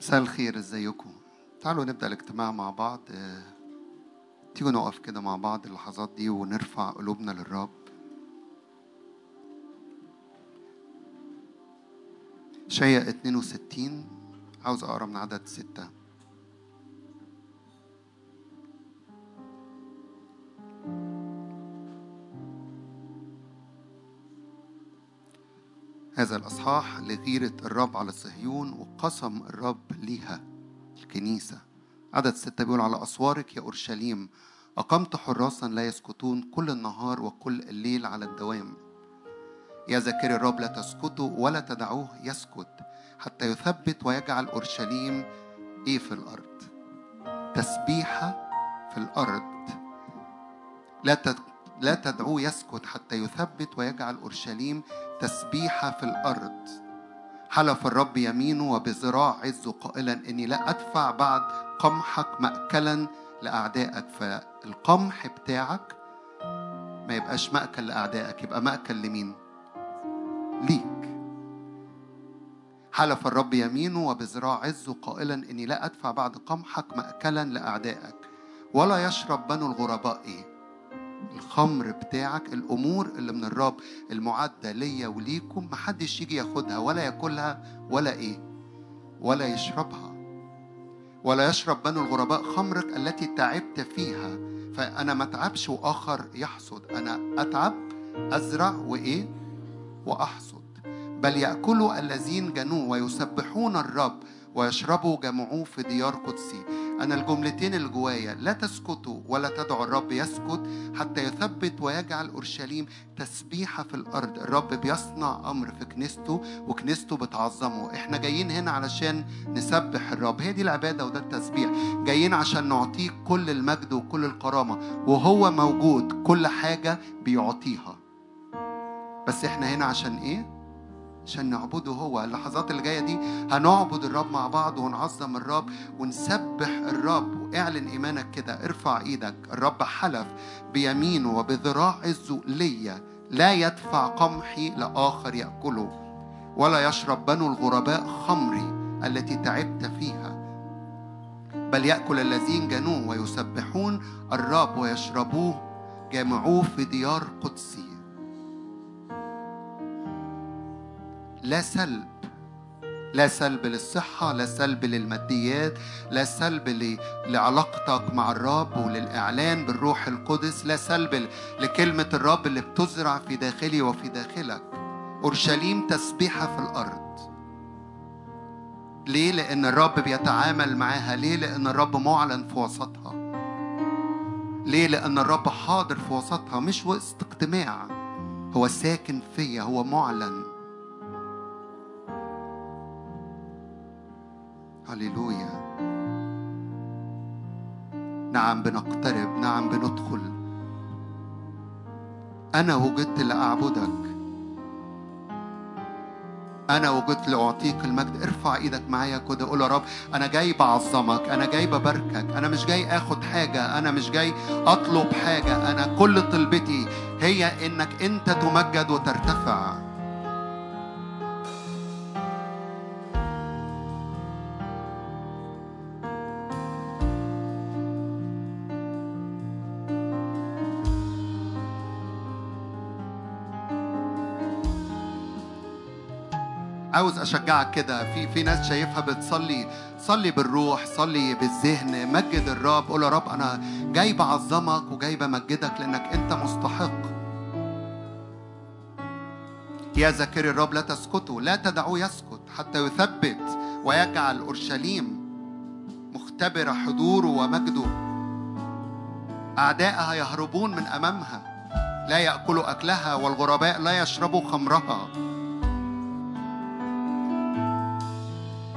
مساء الخير ازيكم؟ تعالوا نبدأ الاجتماع مع بعض. آه، تيجوا نقف كده مع بعض اللحظات دي ونرفع قلوبنا للرب. شيء 62 عاوز أقرأ من عدد ستة. هذا الأصحاح لغيرة الرب على صهيون وقسم الرب ليها الكنيسة. عدد ستة بيقول على أسوارك يا أورشليم أقمت حراسا لا يسكتون كل النهار وكل الليل على الدوام. يا ذاكري الرب لا تسكتوا ولا تدعوه يسكت حتى يثبت ويجعل أورشليم إيه في الأرض؟ تسبيحة في الأرض. لا. لا تدعوه يسكت حتى يثبت ويجعل أورشليم تسبيحة في الأرض حلف الرب يمينه وبذراع عزه قائلا إني لا أدفع بعد قمحك مأكلا لأعدائك فالقمح بتاعك ما يبقاش مأكل لأعدائك يبقى مأكل لمين؟ ليك حلف الرب يمينه وبذراع عزه قائلا إني لا أدفع بعد قمحك مأكلا لأعدائك ولا يشرب بنو الغرباء إيه؟ الخمر بتاعك الأمور اللي من الرب المعدة ليا وليكم محدش يجي ياخدها ولا ياكلها ولا إيه ولا يشربها ولا يشرب بنو الغرباء خمرك التي تعبت فيها. فأنا ما أتعبش وآخر يحصد أنا أتعب أزرع وإيه وأحصد. بل يأكلوا الذين جنوه ويسبحون الرب ويشربوا جمعوه في ديار قدسي. أنا الجملتين اللي جوايا لا تسكتوا ولا تدعوا الرب يسكت حتى يثبت ويجعل أورشليم تسبيحة في الأرض. الرب بيصنع أمر في كنيسته وكنيسته بتعظمه. إحنا جايين هنا علشان نسبح الرب. هي دي العبادة وده التسبيح. جايين عشان نعطيه كل المجد وكل الكرامة. وهو موجود كل حاجة بيعطيها. بس إحنا هنا عشان إيه؟ عشان نعبده هو. اللحظات اللي جاية دي هنعبد الرب مع بعض ونعظم الرب ونسبح الرب. واعلن إيمانك كده ارفع إيدك. الرب حلف بيمينه وبذراع عزه ليا لا يدفع قمحي لآخر يأكله ولا يشرب بنو الغرباء خمري التي تعبت فيها. بل يأكل الذين جنوه ويسبحون الرب ويشربوه. جامعوه في ديار قدسي. لا سلب لا سلب للصحة لا سلب للماديات لا سلب لعلاقتك مع الرب وللإعلان بالروح القدس لا سلب لكلمة الرب اللي بتزرع في داخلي وفي داخلك أورشليم تسبيحة في الأرض ليه؟ لأن الرب بيتعامل معاها ليه؟ لأن الرب معلن في وسطها ليه؟ لأن الرب حاضر في وسطها مش وسط اجتماع هو ساكن فيا هو معلن هللويا نعم بنقترب نعم بندخل. أنا وجدت لأعبدك أنا وجدت لأعطيك المجد. ارفع إيدك معايا كده قول يا رب أنا جاي بعظمك أنا جاي بباركك أنا مش جاي آخد حاجة أنا مش جاي أطلب حاجة أنا كل طلبتي هي إنك أنت تمجد وترتفع. عاوز أشجعك كده. في في ناس شايفها بتصلي صلي بالروح صلي بالذهن مجد الرب. قول يا رب أنا جاي بعظمك وجاي بمجدك لأنك أنت مستحق. يا ذاكري الرب لا تسكتوا لا تدعوه يسكت حتى يثبت ويجعل أورشليم مختبره حضوره ومجده. أعدائها يهربون من أمامها لا يأكلوا أكلها والغرباء لا يشربوا خمرها.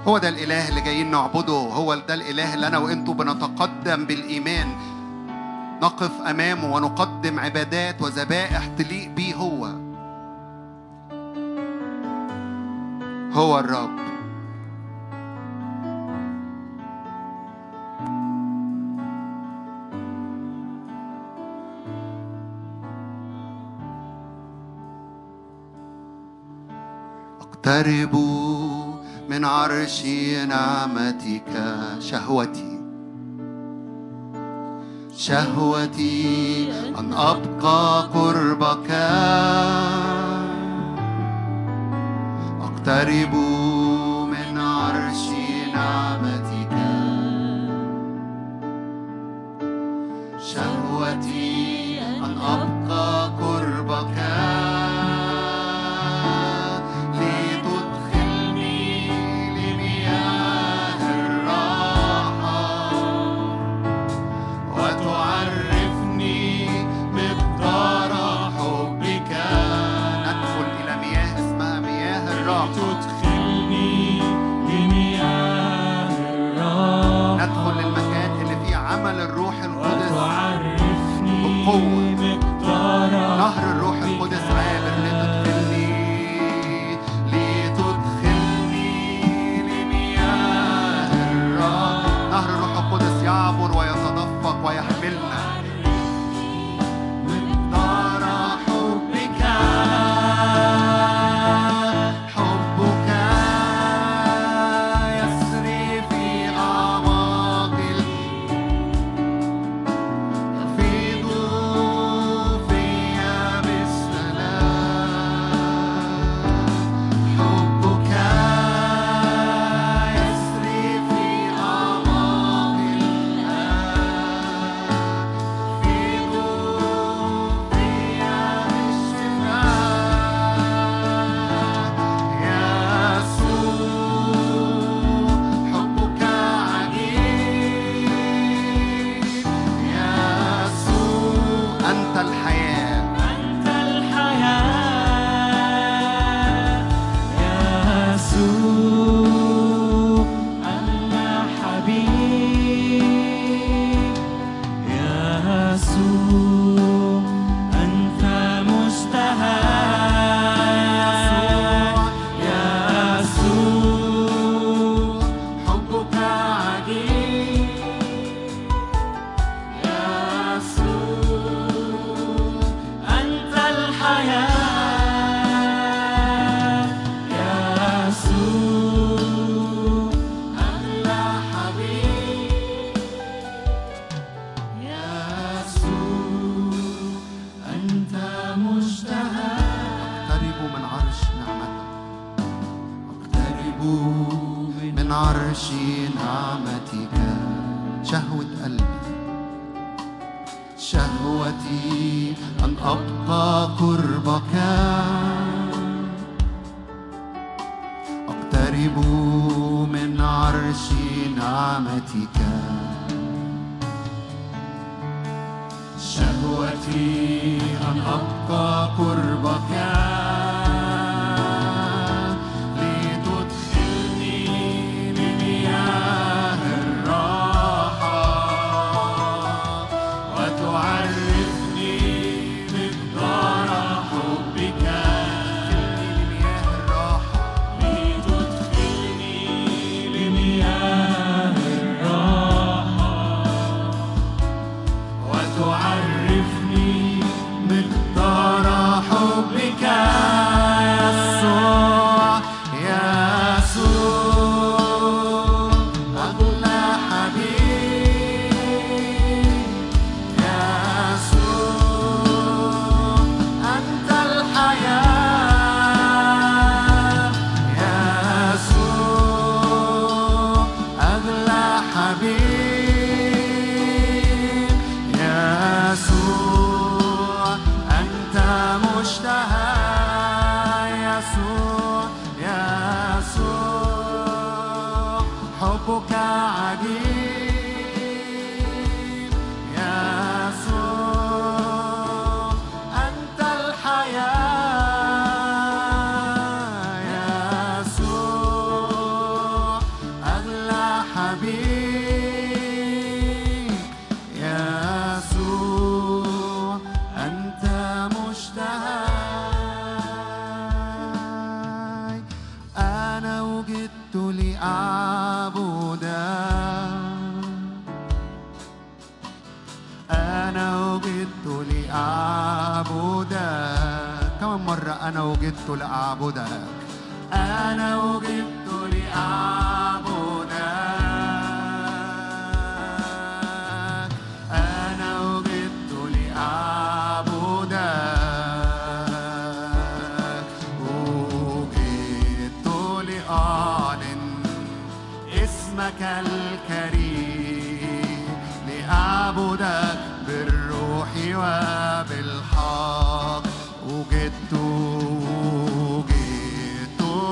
هو ده الإله اللي جايين نعبده هو ده الإله اللي أنا وأنتوا بنتقدم بالإيمان. نقف أمامه ونقدم عبادات وذبائح تليق بيه هو. هو الرب. اقتربوا من عرش نعمتك شهوتي. شهوتي أن أبقى قربك. أقترب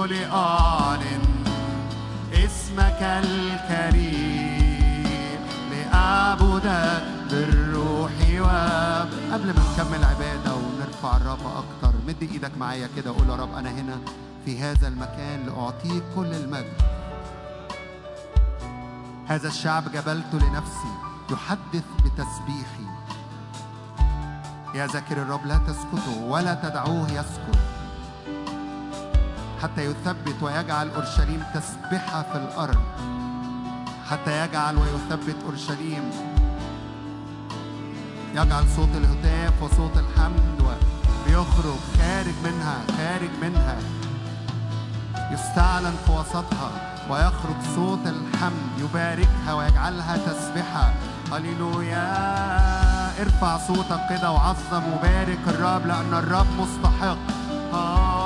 لأعلن اسمك الكريم. لأعبدك بالروح. قبل ما نكمل عبادة ونرفع الرب أكتر مد إيدك معايا كده وقول يا رب أنا هنا في هذا المكان لأعطيك كل المجد. هذا الشعب جبلته لنفسي يحدث بتسبيحي. يا ذاكر الرب لا تسكتوا ولا تدعوه يسكت. حتى يثبت ويجعل أورشليم تسبحة في الأرض. حتى يجعل ويثبت أورشليم. يجعل صوت الهتاف وصوت الحمد بيخرج خارج منها خارج منها. يستعلن في وسطها ويخرج صوت الحمد يباركها ويجعلها تسبحة هللويا. ارفع صوتك كده وعظم وبارك الرب لأن الرب مستحق. أنا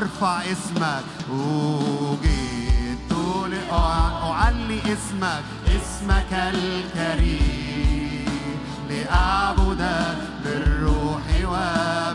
أرفع اسمك. وجدت لأعلي اسمك. اسمك الكريم. لأعبدك بالروح وبالحق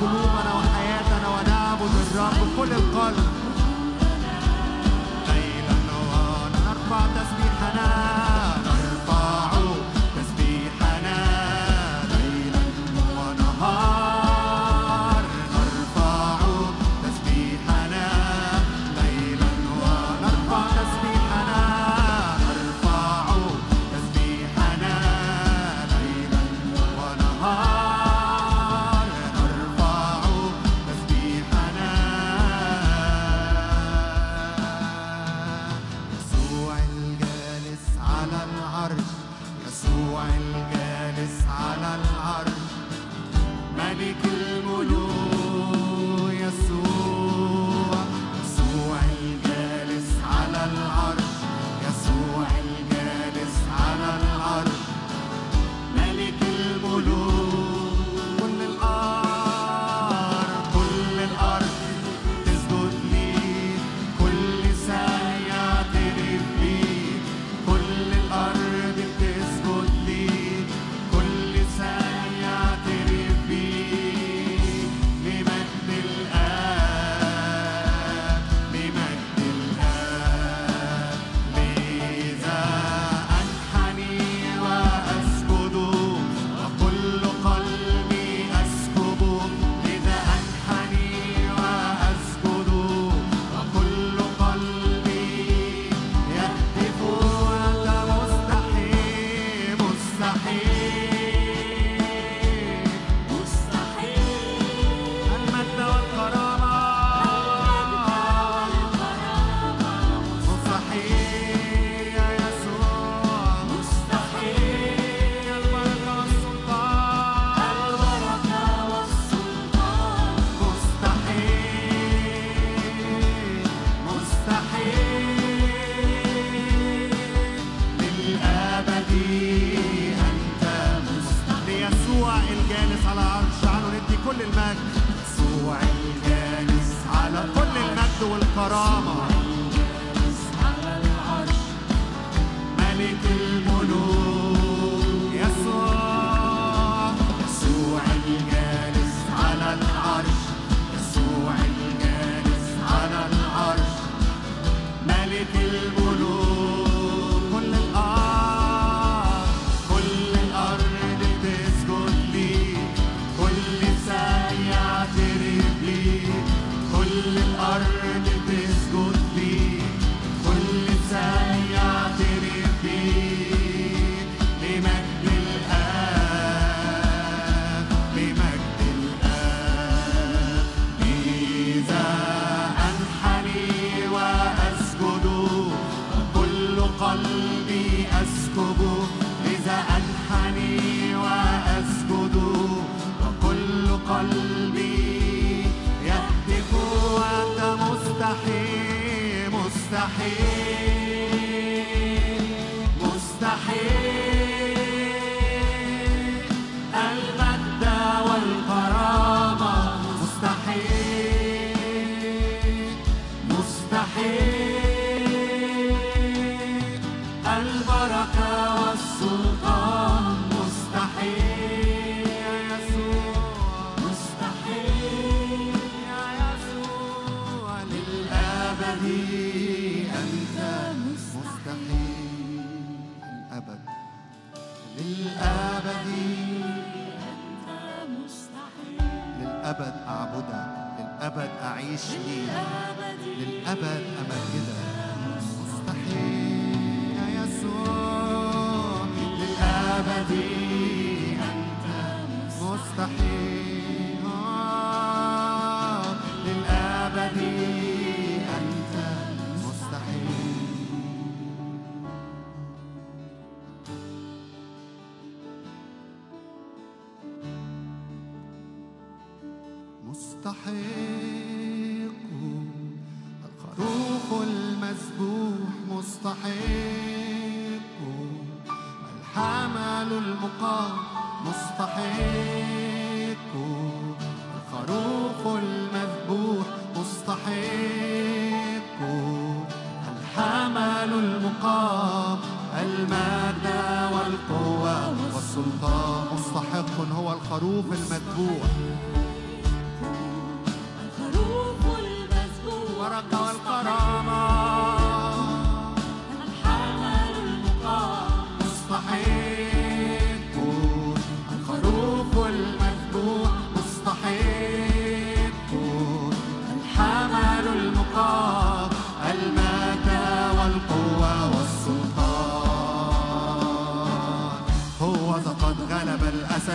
قلوبنا وحياتنا ونعبد الرب. كل القلب.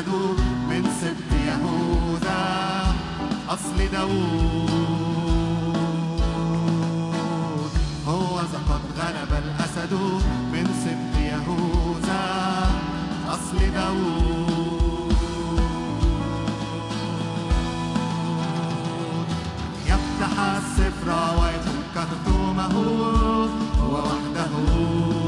يولد من سبط يهوذا أصل داوود هو قد غلب الأسد من سبط يهوذا أصل داوود يفتح السفر ويفك ختومه هو وحده.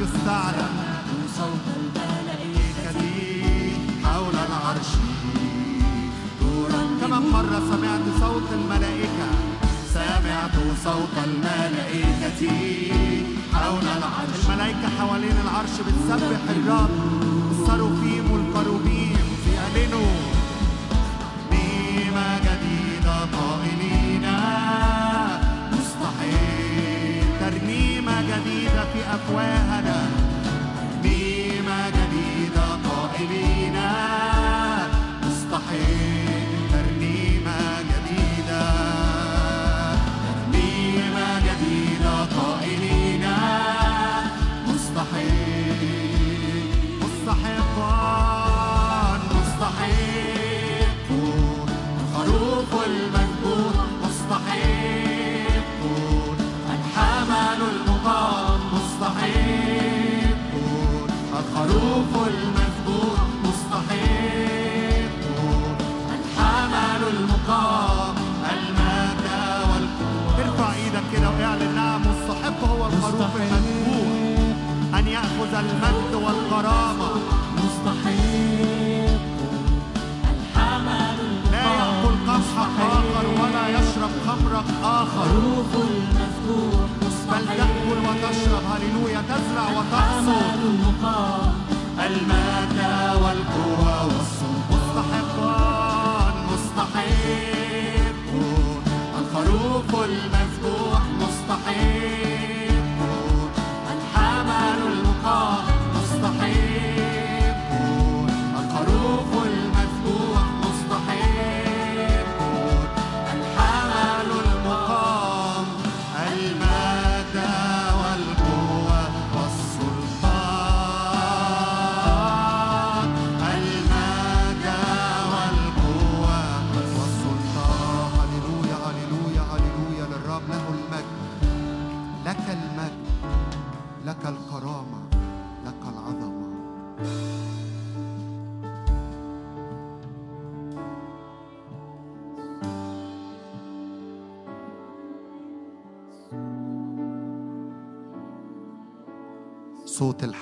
يستعلن صوت الملائكة حول العرش. دورا كم مرة سمعت صوت الملائكة. سمعت صوت الملائكة حول العرش. الملائكة حوالين العرش بتسبح الرب. الصاروخيم والكروبيم بيعلنوا نيمة جديدة قائمة where had I المجد والكرامة. مستحق الحمل لا يأكل قمحك آخر ولا يشرب خمرك آخر. خروف المذبوح بل تأكل وتشرب. هللويا تزرع وتحصد المجد والقوة والسلطان مستحقان مستحق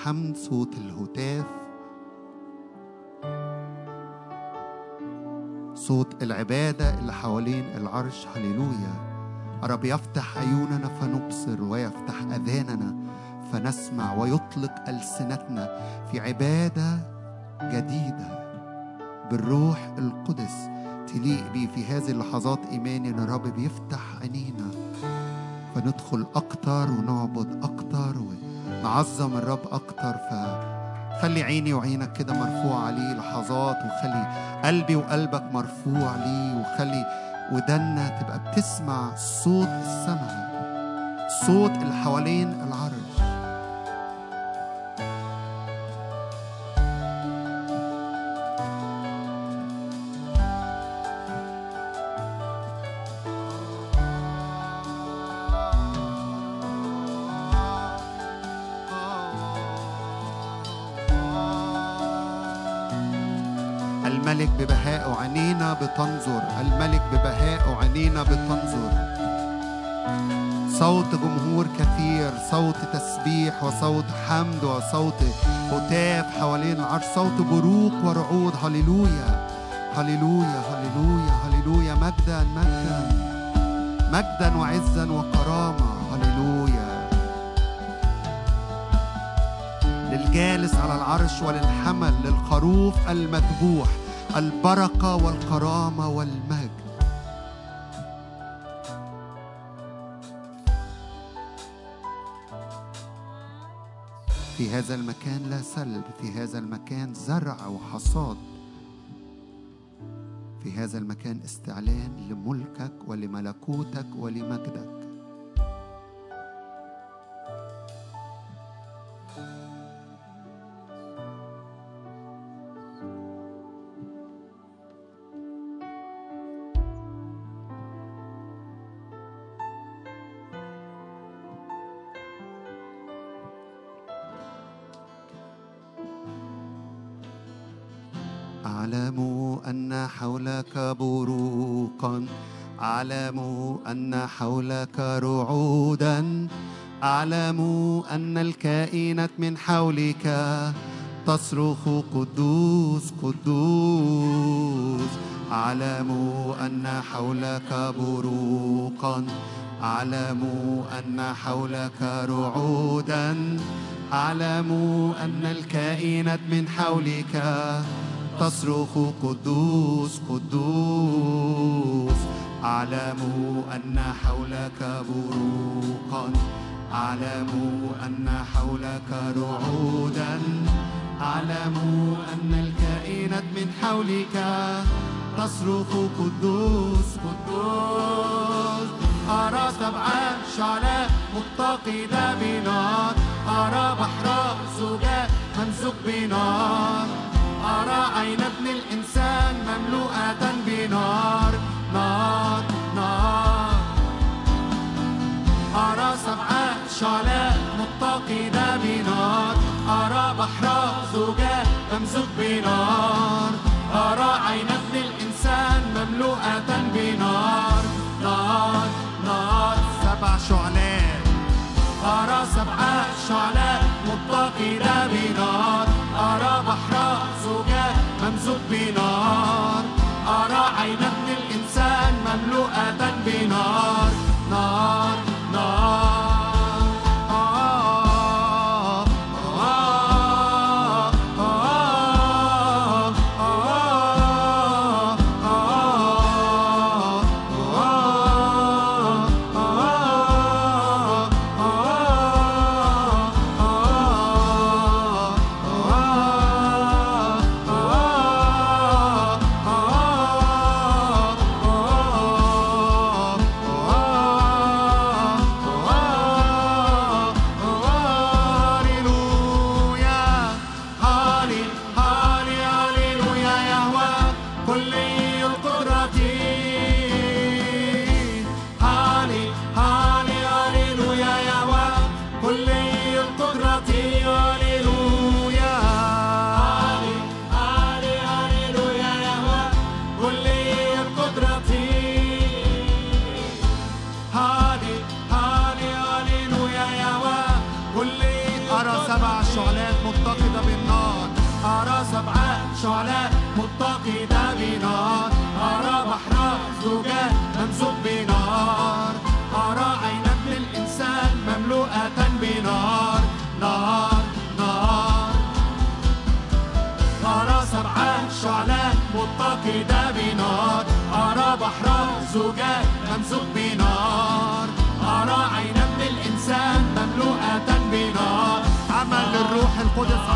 الحمد صوت الهتاف. صوت العبادة اللي حوالين العرش هللويا. رب يفتح عيوننا فنبصر ويفتح أذاننا فنسمع ويطلق ألسنتنا في عبادة جديدة. بالروح القدس تليق بيه في هذه اللحظات إيماني إن الرب بيفتح عينينا. فندخل أكتر ونعبد أكتر ونعظم الرب أكتر فخلي عيني وعينك كده مرفوع عليه لحظات وخلي قلبي وقلبك مرفوع ليه وخلي ودنا تبقى بتسمع صوت السماء صوت اللي حوالين العرش. بتنظر الملك ببهاء عينينا بتنظر صوت جمهور كثير صوت تسبيح وصوت حمد وصوت هتاف حوالين العرش صوت بروق ورعود. هللويا هللويا هللويا هللويا. مجدا مجدا مجدا وعزا وكرامة. هللويا. للجالس على العرش وللحمل للخروف المذبوح. البركة والكرامة والمجد. في هذا المكان لا سلب في هذا المكان زرع وحصاد. في هذا المكان استعلان لملكك ولملكوتك ولمجدك. حولك بروقا. أعلم أن حولك رعودا. أعلم أن الكائنات من حولك تصرخ قدوس قدوس. أعلم أن حولك بروقا. أعلم أن حولك رعودا. أعلم أن الكائنات من حولك تصرخ قدوس قدوس. أعلم أن حولك بروقا. أعلم أن حولك رعودا. أعلم أن الكائنات من حولك تصرخ قدوس قدوس. أرى سبع شعلاء متقدة بنار أرى بحر زجاج ممزوج بنار. أرى عين ابن الإنسان مملوءة بنار؟ نار نار. أرى سبع شعلاء متقدة بنار. أرى بحر زجاج ممزوج بنار. أرى عين ابن الإنسان مملوءة بنار. نار نار. سبع شعلات. أرى سبع شعلات متقدة بنار. أرى بحر زجاج ممزوج بنار أرى عين ابن الإنسان مملوءة بنار.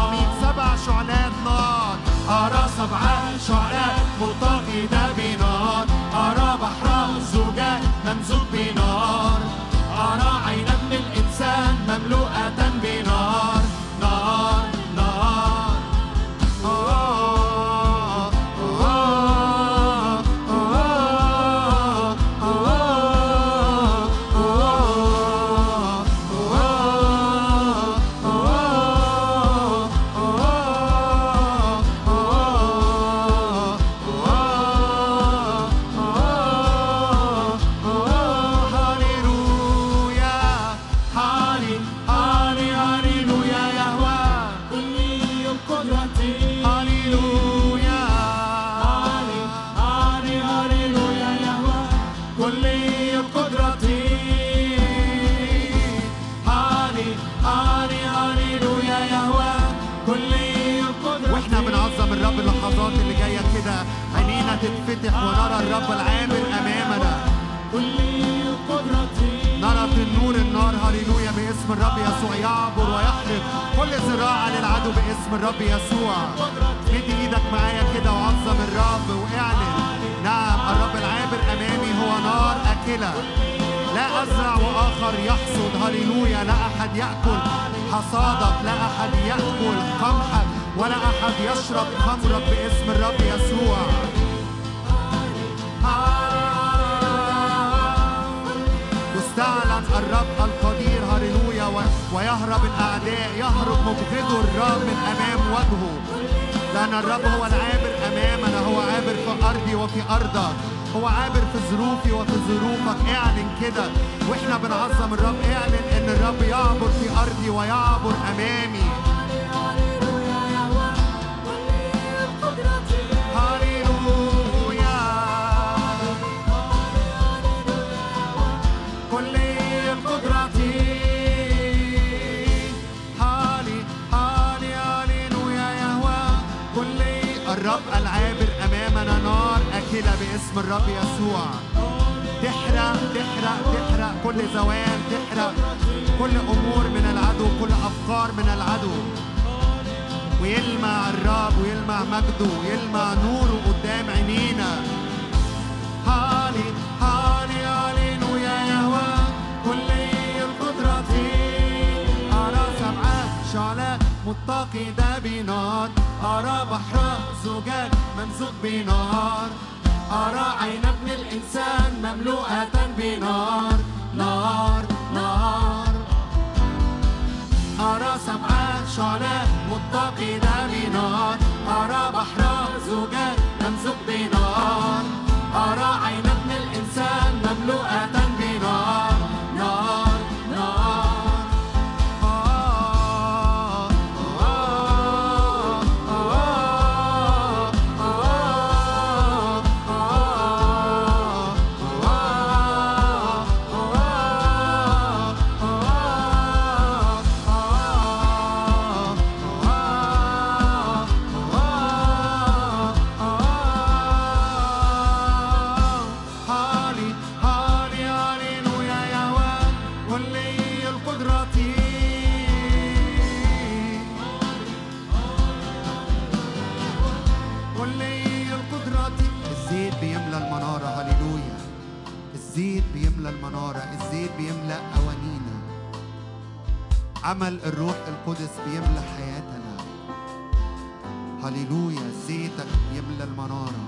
عميق سبع شعلات نار. أرى سبع شعلات متقدة الرب يسوع يعبر ويحرق كل ذراع للعدو باسم الرب يسوع. مد إيدك معايا كده وعظم الرب واعلن. نعم الرب العابر امامي هو نار اكلة. لا أزرع وآخر يحصد. هاليلويا لا أحد يأكل حصادك. لا أحد يأكل قمحك. ولا أحد يشرب خمرك باسم الرب يسوع. يستعلن الرب ويهرب الأعداء يهرب مبغضه الرب من أمام وجهه. لأن الرب هو العابر أمامنا هو عابر في أرضي وفي أرضك. هو عابر في ظروفي وفي ظروفك. اعلن كده. وإحنا بنعظم الرب. اعلن إن الرب يعبر في أرضي ويعبر أمامي. أكلة باسم الرب يسوع. تحرق تحرق تحرق كل زوال تحرق كل أمور من العدو كل أفكار من العدو. ويلمع الرب ويلمع مجده ويلمع نوره قدام عينينا. هالي هالي هاليلويا يهوى كل القدرة أرى سبعة شعلات متقدة بنار. أرى بحر زجاج ممزوج بنار. أرى عين ابن الإنسان مملوءة بنار. عمل الروح القدس بيملى حياتنا. هللويا. زيتك يملى المنارة.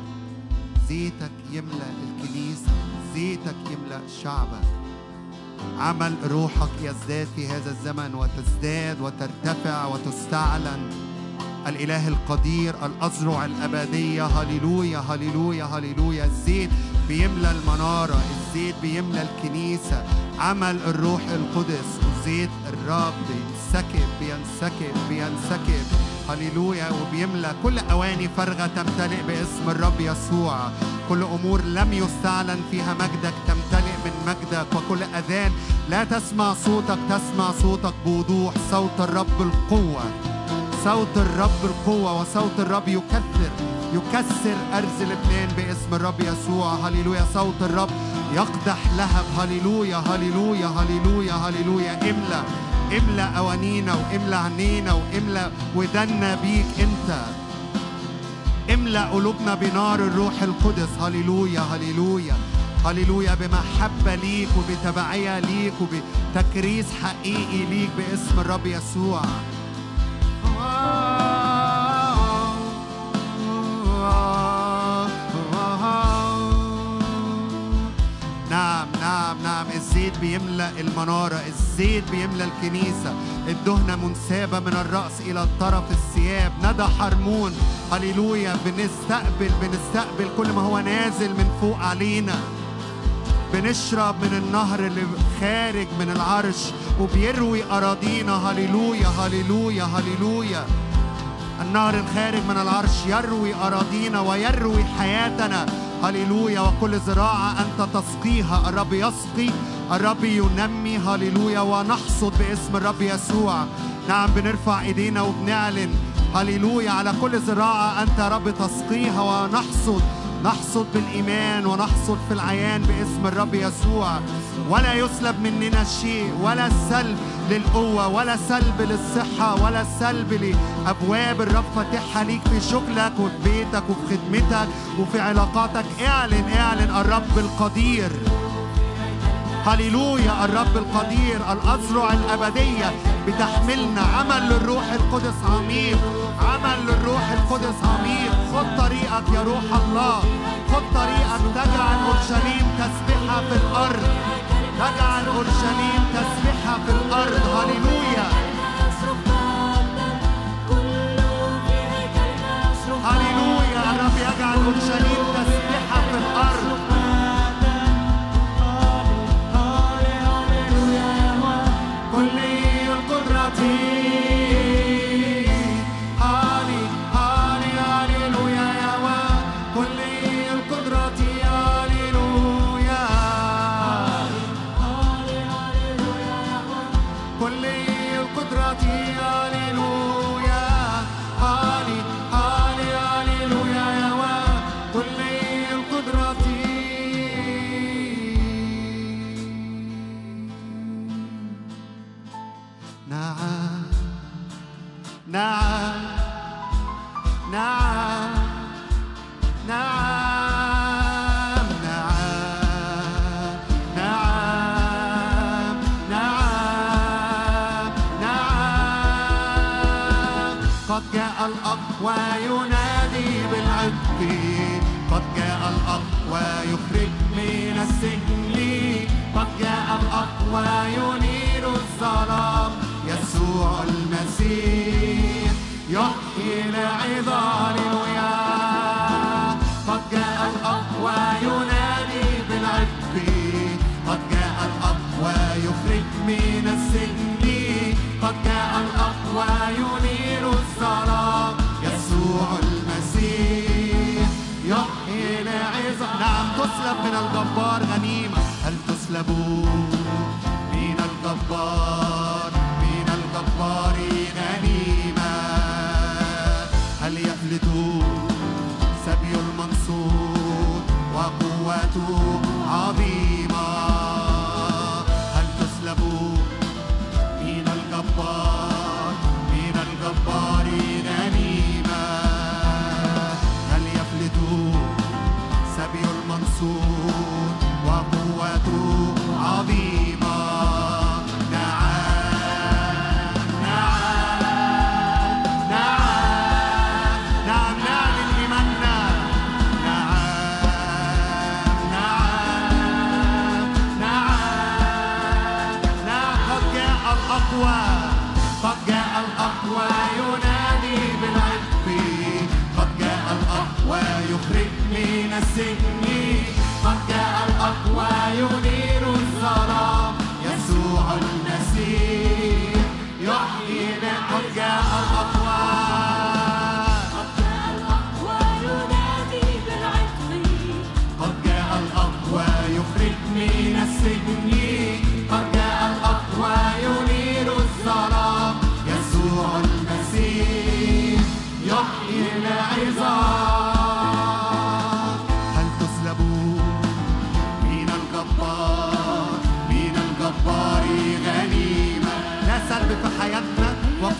زيتك يملى الكنيسة. زيتك يملى شعبك. عمل روحك يزداد في هذا الزمن وتزداد وترتفع وتستعلن. الإله القدير الأزرع الأبدية. هللويا هللويا هللويا. الزيت بيملى المنارة. الزيت بيملى الكنيسة. عمل الروح القدس. وزيت الرب بينسكب بينسكب بينسكب. هللويا. وبيملى كل أواني فارغة تمتلئ باسم الرب يسوع. كل أمور لم يستعلن فيها مجدك تمتلئ من مجدك. وكل أذان لا تسمع صوتك تسمع صوتك بوضوح. صوت الرب القوة صوت الرب القوة وصوت الرب يكثر يكسر أرز لبنان باسم الرب يسوع. هللويا. صوت الرب يقدح لهب. هللويا. هللويا. هللويا. هللويا. املى املى أوانينا واملى عينينا واملى ودنا بيك أنت. املأ قلوبنا بنار الروح القدس. هللويا هللويا. هللويا بمحبة ليك وبتبعية ليك وبتكريس حقيقي ليك باسم الرب يسوع. الزيت بيملأ المنارة الزيت بيملأ الكنيسة. الدهنة منسابة من الرأس إلى الطرف الثياب. ندى حرمون. هللويا. بنستقبل بنستقبل كل ما هو نازل من فوق علينا. بنشرب من النهر اللي خارج من العرش وبيروي أراضينا. هللويا هللويا هللويا. النهر الخارج من العرش يروي أراضينا ويروي حياتنا. هللويا وكل زراعة أنت تسقيها. الرب يسقي الرب ينمي. هللويا ونحصد باسم الرب يسوع. نعم بنرفع إيدينا وبنعلن. هللويا على كل زراعة أنت رب تسقيها. ونحصد نحصد بالإيمان ونحصد في العيان باسم الرب يسوع. ولا يسلب مننا شيء ولا سلب للقوة ولا سلب للصحة ولا سلب لأبواب الرب. فاتحها ليك في شغلك وفي بيتك وفي خدمتك وفي علاقاتك. اعلن اعلن الرب القدير. هللويا الرب القدير الأزرع الأبدية. بتحملنا عمل للروح القدس عميق عمل للروح القدس عميق خد طريقك يا روح الله. خد طريقك تجعل أورشليم تسبحها في الأرض. تجعل أورشليم تسبحها في الأرض. هللويا. هللويا. الرب يجعل أورشليم جاء الأقوى ينادي بالعتق. قد جاء الأقوى يخرج من السجن. قد جاء الأقوى ينير الظلام. يسوع المسيح. ربنا الجبار غنيمة. هل تسلبون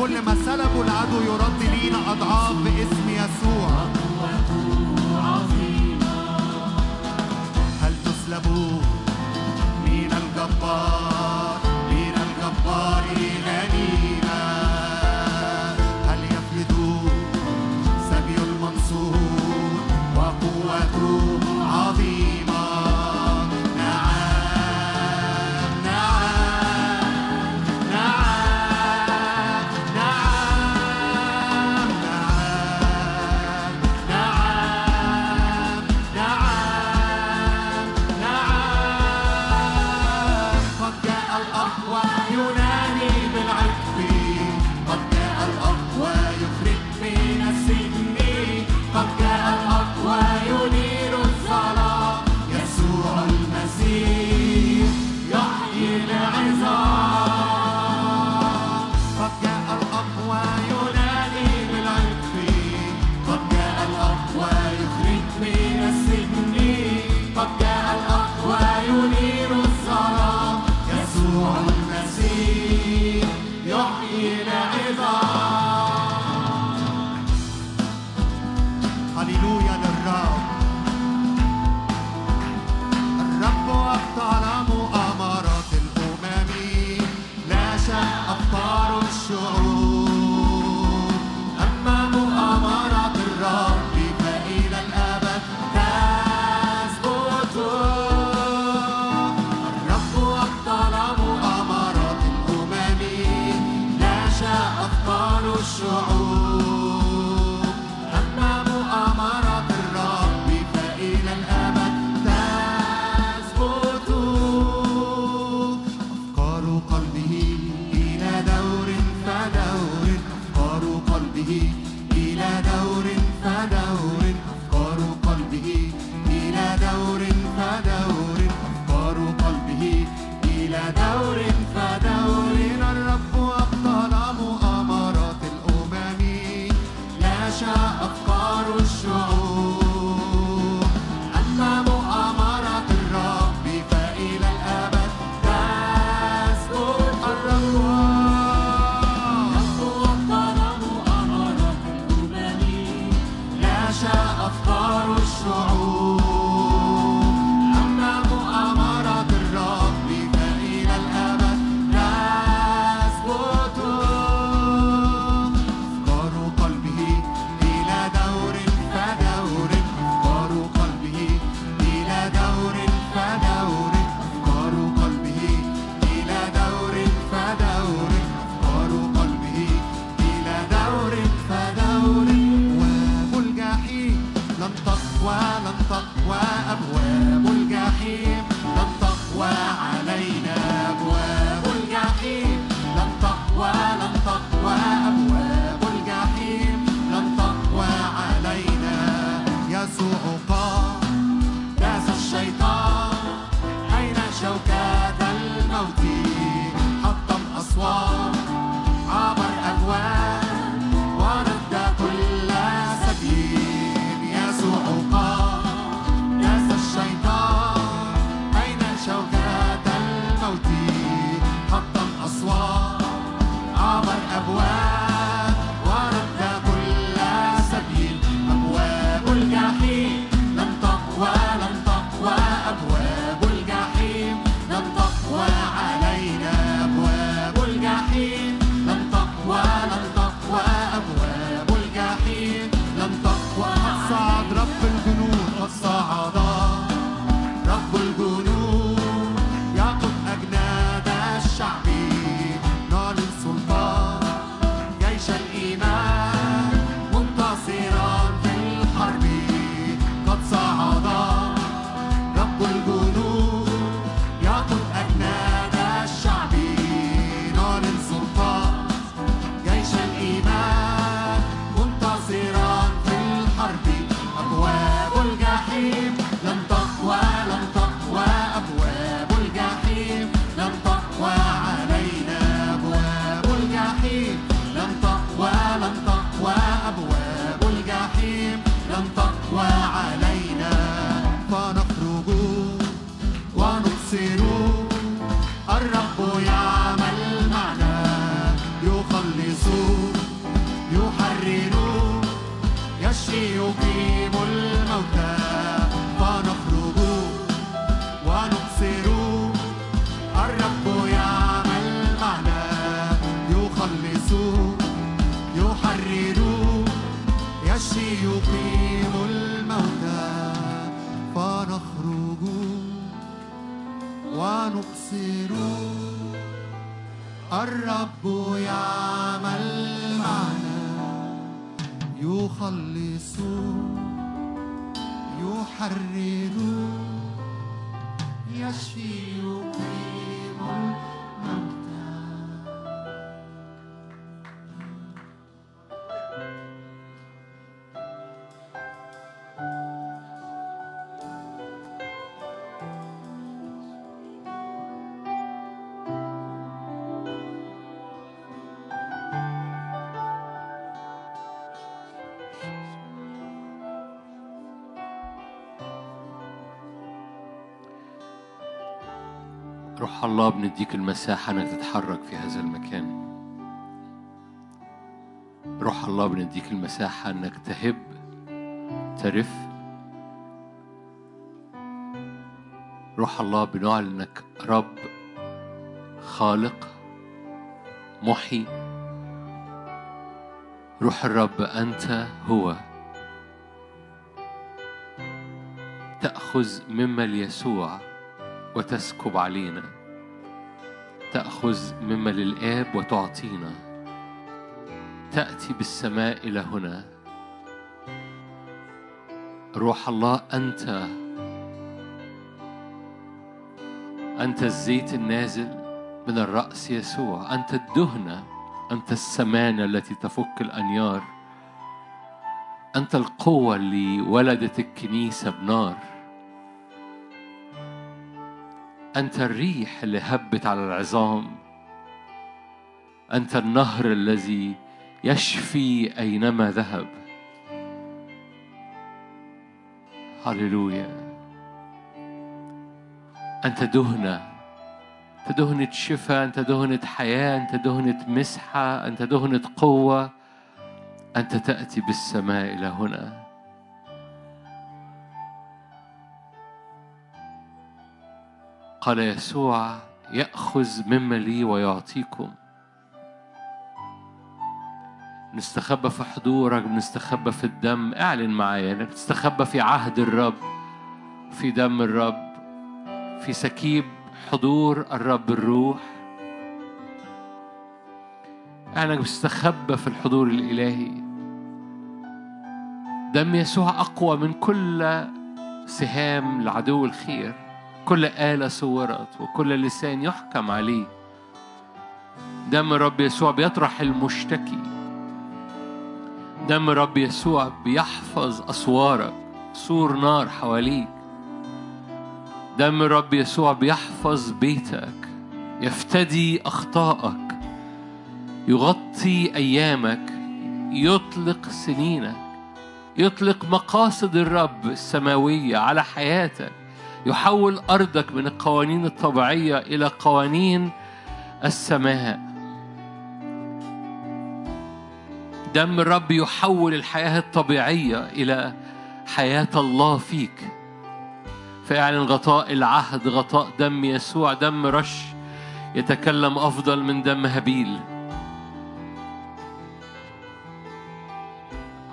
كل ما سلبه العدو يرد لينا أضعاف باسم يسوع. هل تسلبوه يخلص يحرر يشفي يقيم. روح الله بنديك المساحة إنك تتحرك في هذا المكان. روح الله بنديك المساحة إنك تهب ترف. روح الله بنعلن إنك رب خالق محي. روح الرب أنت هو. تأخذ مما ليسوع وتسكب علينا. تأخذ مما للآب وتعطينا. تأتي بالسماء إلى هنا. روح الله أنت أنت الزيت النازل من الرأس يسوع. أنت الدهنة أنت السمانة التي تفك الأنيار. أنت القوة اللي ولدت الكنيسة بنار. أنت الريح اللي هبت على العظام. أنت النهر الذي يشفي أينما ذهب. هللويا. أنت دهنة. أنت دهنة شفاء أنت دهنة حياة أنت دهنة مسحة أنت دهنة قوة. أنت تأتي بالسماء إلى هنا. قال يسوع يأخذ مما لي ويعطيكم. نستخبى في حضورك بنستخبى في الدم. اعلن معايا إنك تستخبى في عهد الرب في دم الرب في سكيب حضور الرب الروح. اعلنك بتستخبى في الحضور الإلهي. دم يسوع أقوى من كل سهام لعدو الخير. كل آلة صورت وكل لسان يحكم عليه. دم الرب يسوع بيطرح المشتكي. دم الرب يسوع بيحفظ أسوارك سور نار حواليك. دم الرب يسوع بيحفظ بيتك يفتدي أخطائك يغطي أيامك يطلق سنينك يطلق مقاصد الرب السماوية على حياتك. يحول أرضك من القوانين الطبيعية إلى قوانين السماء. دم الرب يحول الحياة الطبيعية إلى حياة الله فيك. فاعلن غطاء العهد غطاء دم يسوع دم رش يتكلم أفضل من دم هابيل.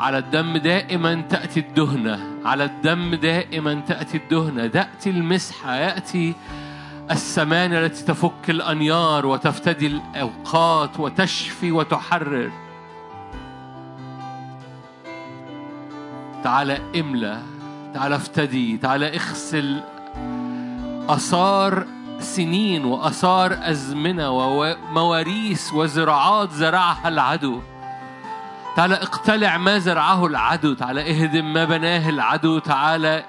على الدم دائما تأتي الدهنة. على الدم دائما تأتي الدهنة. تأتي المسحة. يأتي السمانة التي تفك الأنيار وتفتدي الأوقات وتشفي وتحرر. تعالى املى تعالى افتدي. تعالى اغسل. آثار سنين وآثار أزمنة ومواريث وزراعات زرعها العدو. تعالى اقتلع ما زرعه العدو تعالى اهدم ما بناه العدو تعالى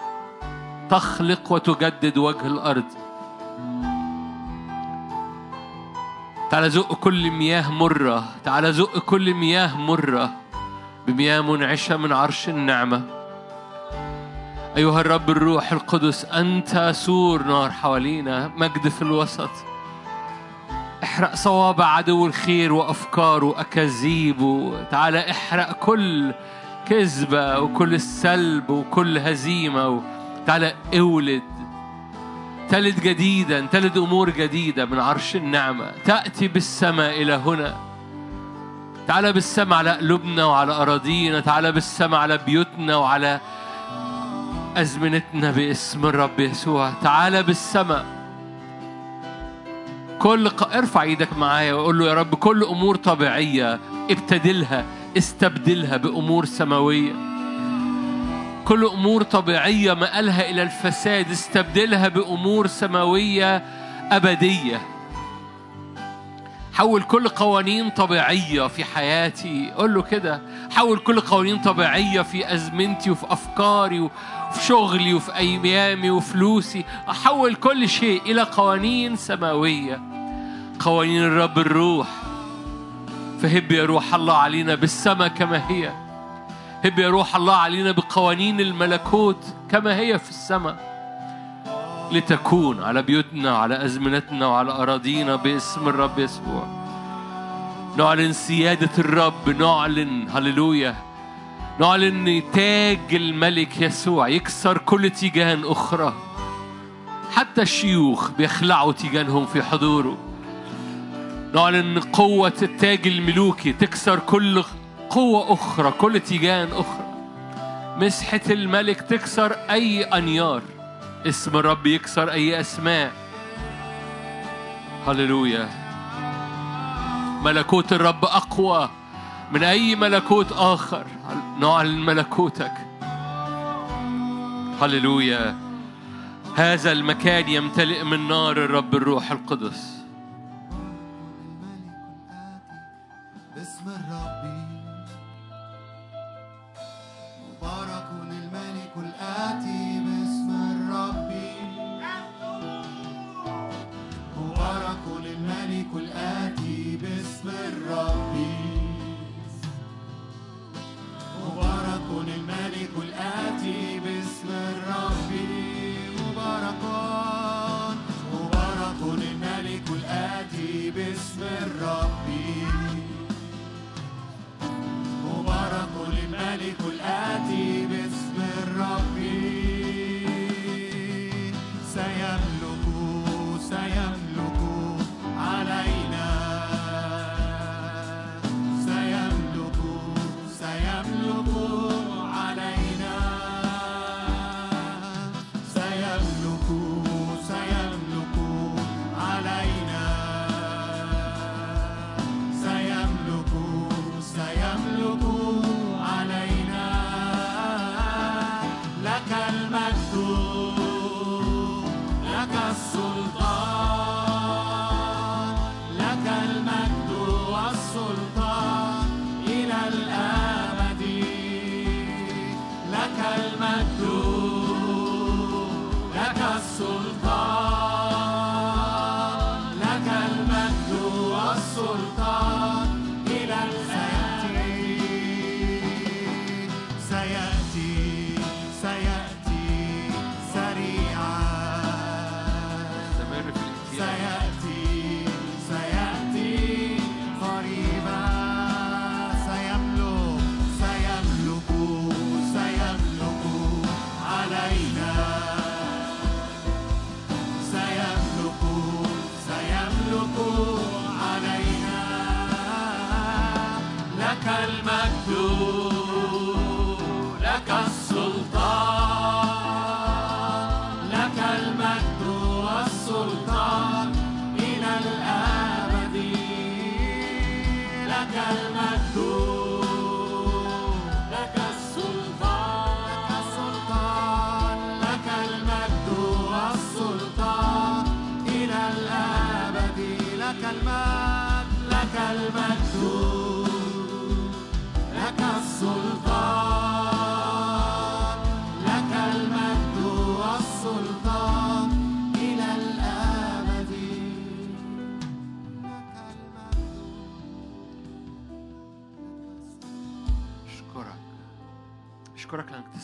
تخلق وتجدد وجه الأرض. تعالى زق كل مياه مرة تعالى زق كل مياه مرة بمياه منعشة من عرش النعمة. أيها الرب الروح القدس أنت سور نار حوالينا مجد في الوسط. احرق صوابع عدو الخير وأفكاره وأكاذيبه تعالى احرق كل كذبة وكل السلب وكل هزيمة. تعالى اولد. تلد جديدا تلد أمور جديدة من عرش النعمة. تأتي بالسماء إلى هنا. تعالى بالسمع على قلوبنا وعلى أراضينا. تعالى بالسمع على بيوتنا وعلى أزمنتنا باسم الرب يسوع. تعالى بالسمع كل. ارفع إيدك معايا وقول له يا رب كل أمور طبيعية ابتدلها استبدلها بأمور سماوية. كل أمور طبيعية مآلها إلى الفساد استبدلها بأمور سماوية أبدية. حول كل قوانين طبيعية في حياتي. قول له كده. حول كل قوانين طبيعية في أزمنتي وفي أفكاري وفي شغلي وفي أيامي وفلوسي. أحول كل شيء إلى قوانين سماوية. قوانين الرب الروح. فهب يا روح الله علينا بالسماء كما هي. هب يا روح الله علينا بقوانين الملكوت كما هي في السماء. لتكون على بيوتنا وعلى أزمنتنا وعلى أراضينا باسم الرب يسوع. نعلن سيادة الرب نعلن هللويا. نعلن تاج الملك يسوع يكسر كل تيجان أخرى. حتى الشيوخ بيخلعوا تيجانهم في حضوره. نعلن قوة التاج الملوكي تكسر كل قوة أخرى كل تيجان أخرى. مسحة الملك تكسر أي أنيار. اسم الرب يكسر أي أسماء. هللويا. ملكوت الرب أقوى من أي ملكوت آخر. نعلن ملكوتك. هللويا. هذا المكان يمتلئ من نار الرب الروح القدس.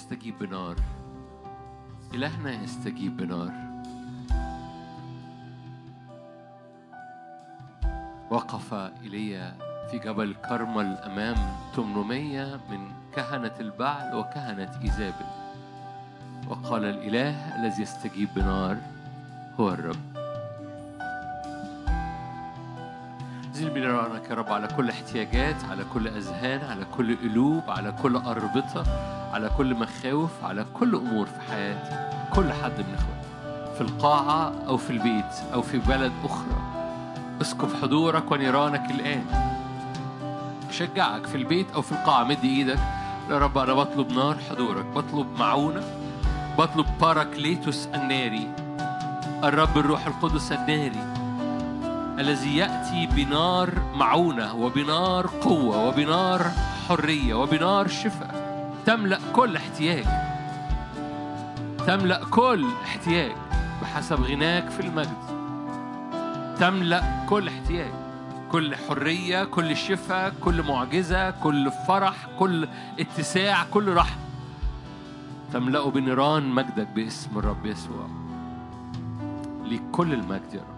تستجيب بنار. إلهنا يستجيب بنار. وقف إيليا في جبل كرمل أمام 800 من كهنة البعل وكهنة إيزابل. وقال الإله الذي يستجيب بنار هو الرب. نزل بنيرانك يا رب على كل احتياجات على كل أذهان على كل قلوب على كل أربطة. على كل مخاوف على كل أمور في حياة كل حد من إخواتي في القاعة أو في البيت أو في بلد أخرى. اسكب حضورك ونيرانك الآن. أشجعك في البيت أو في القاعة مد إيدك. يا رب أنا بطلب نار حضورك بطلب معونة بطلب باراكليتوس الناري. الرب الروح القدس الناري الذي يأتي بنار معونة وبنار قوة وبنار حرية وبنار شفاء. تملأ كل احتياج. تملأ كل احتياج بحسب غناك في المجد. تملأ كل احتياج. كل حرية كل شفاء كل معجزة كل فرح كل اتساع كل رحمة. تملأه بنيران مجدك باسم الرب يسوع. لكل المجد يا رب.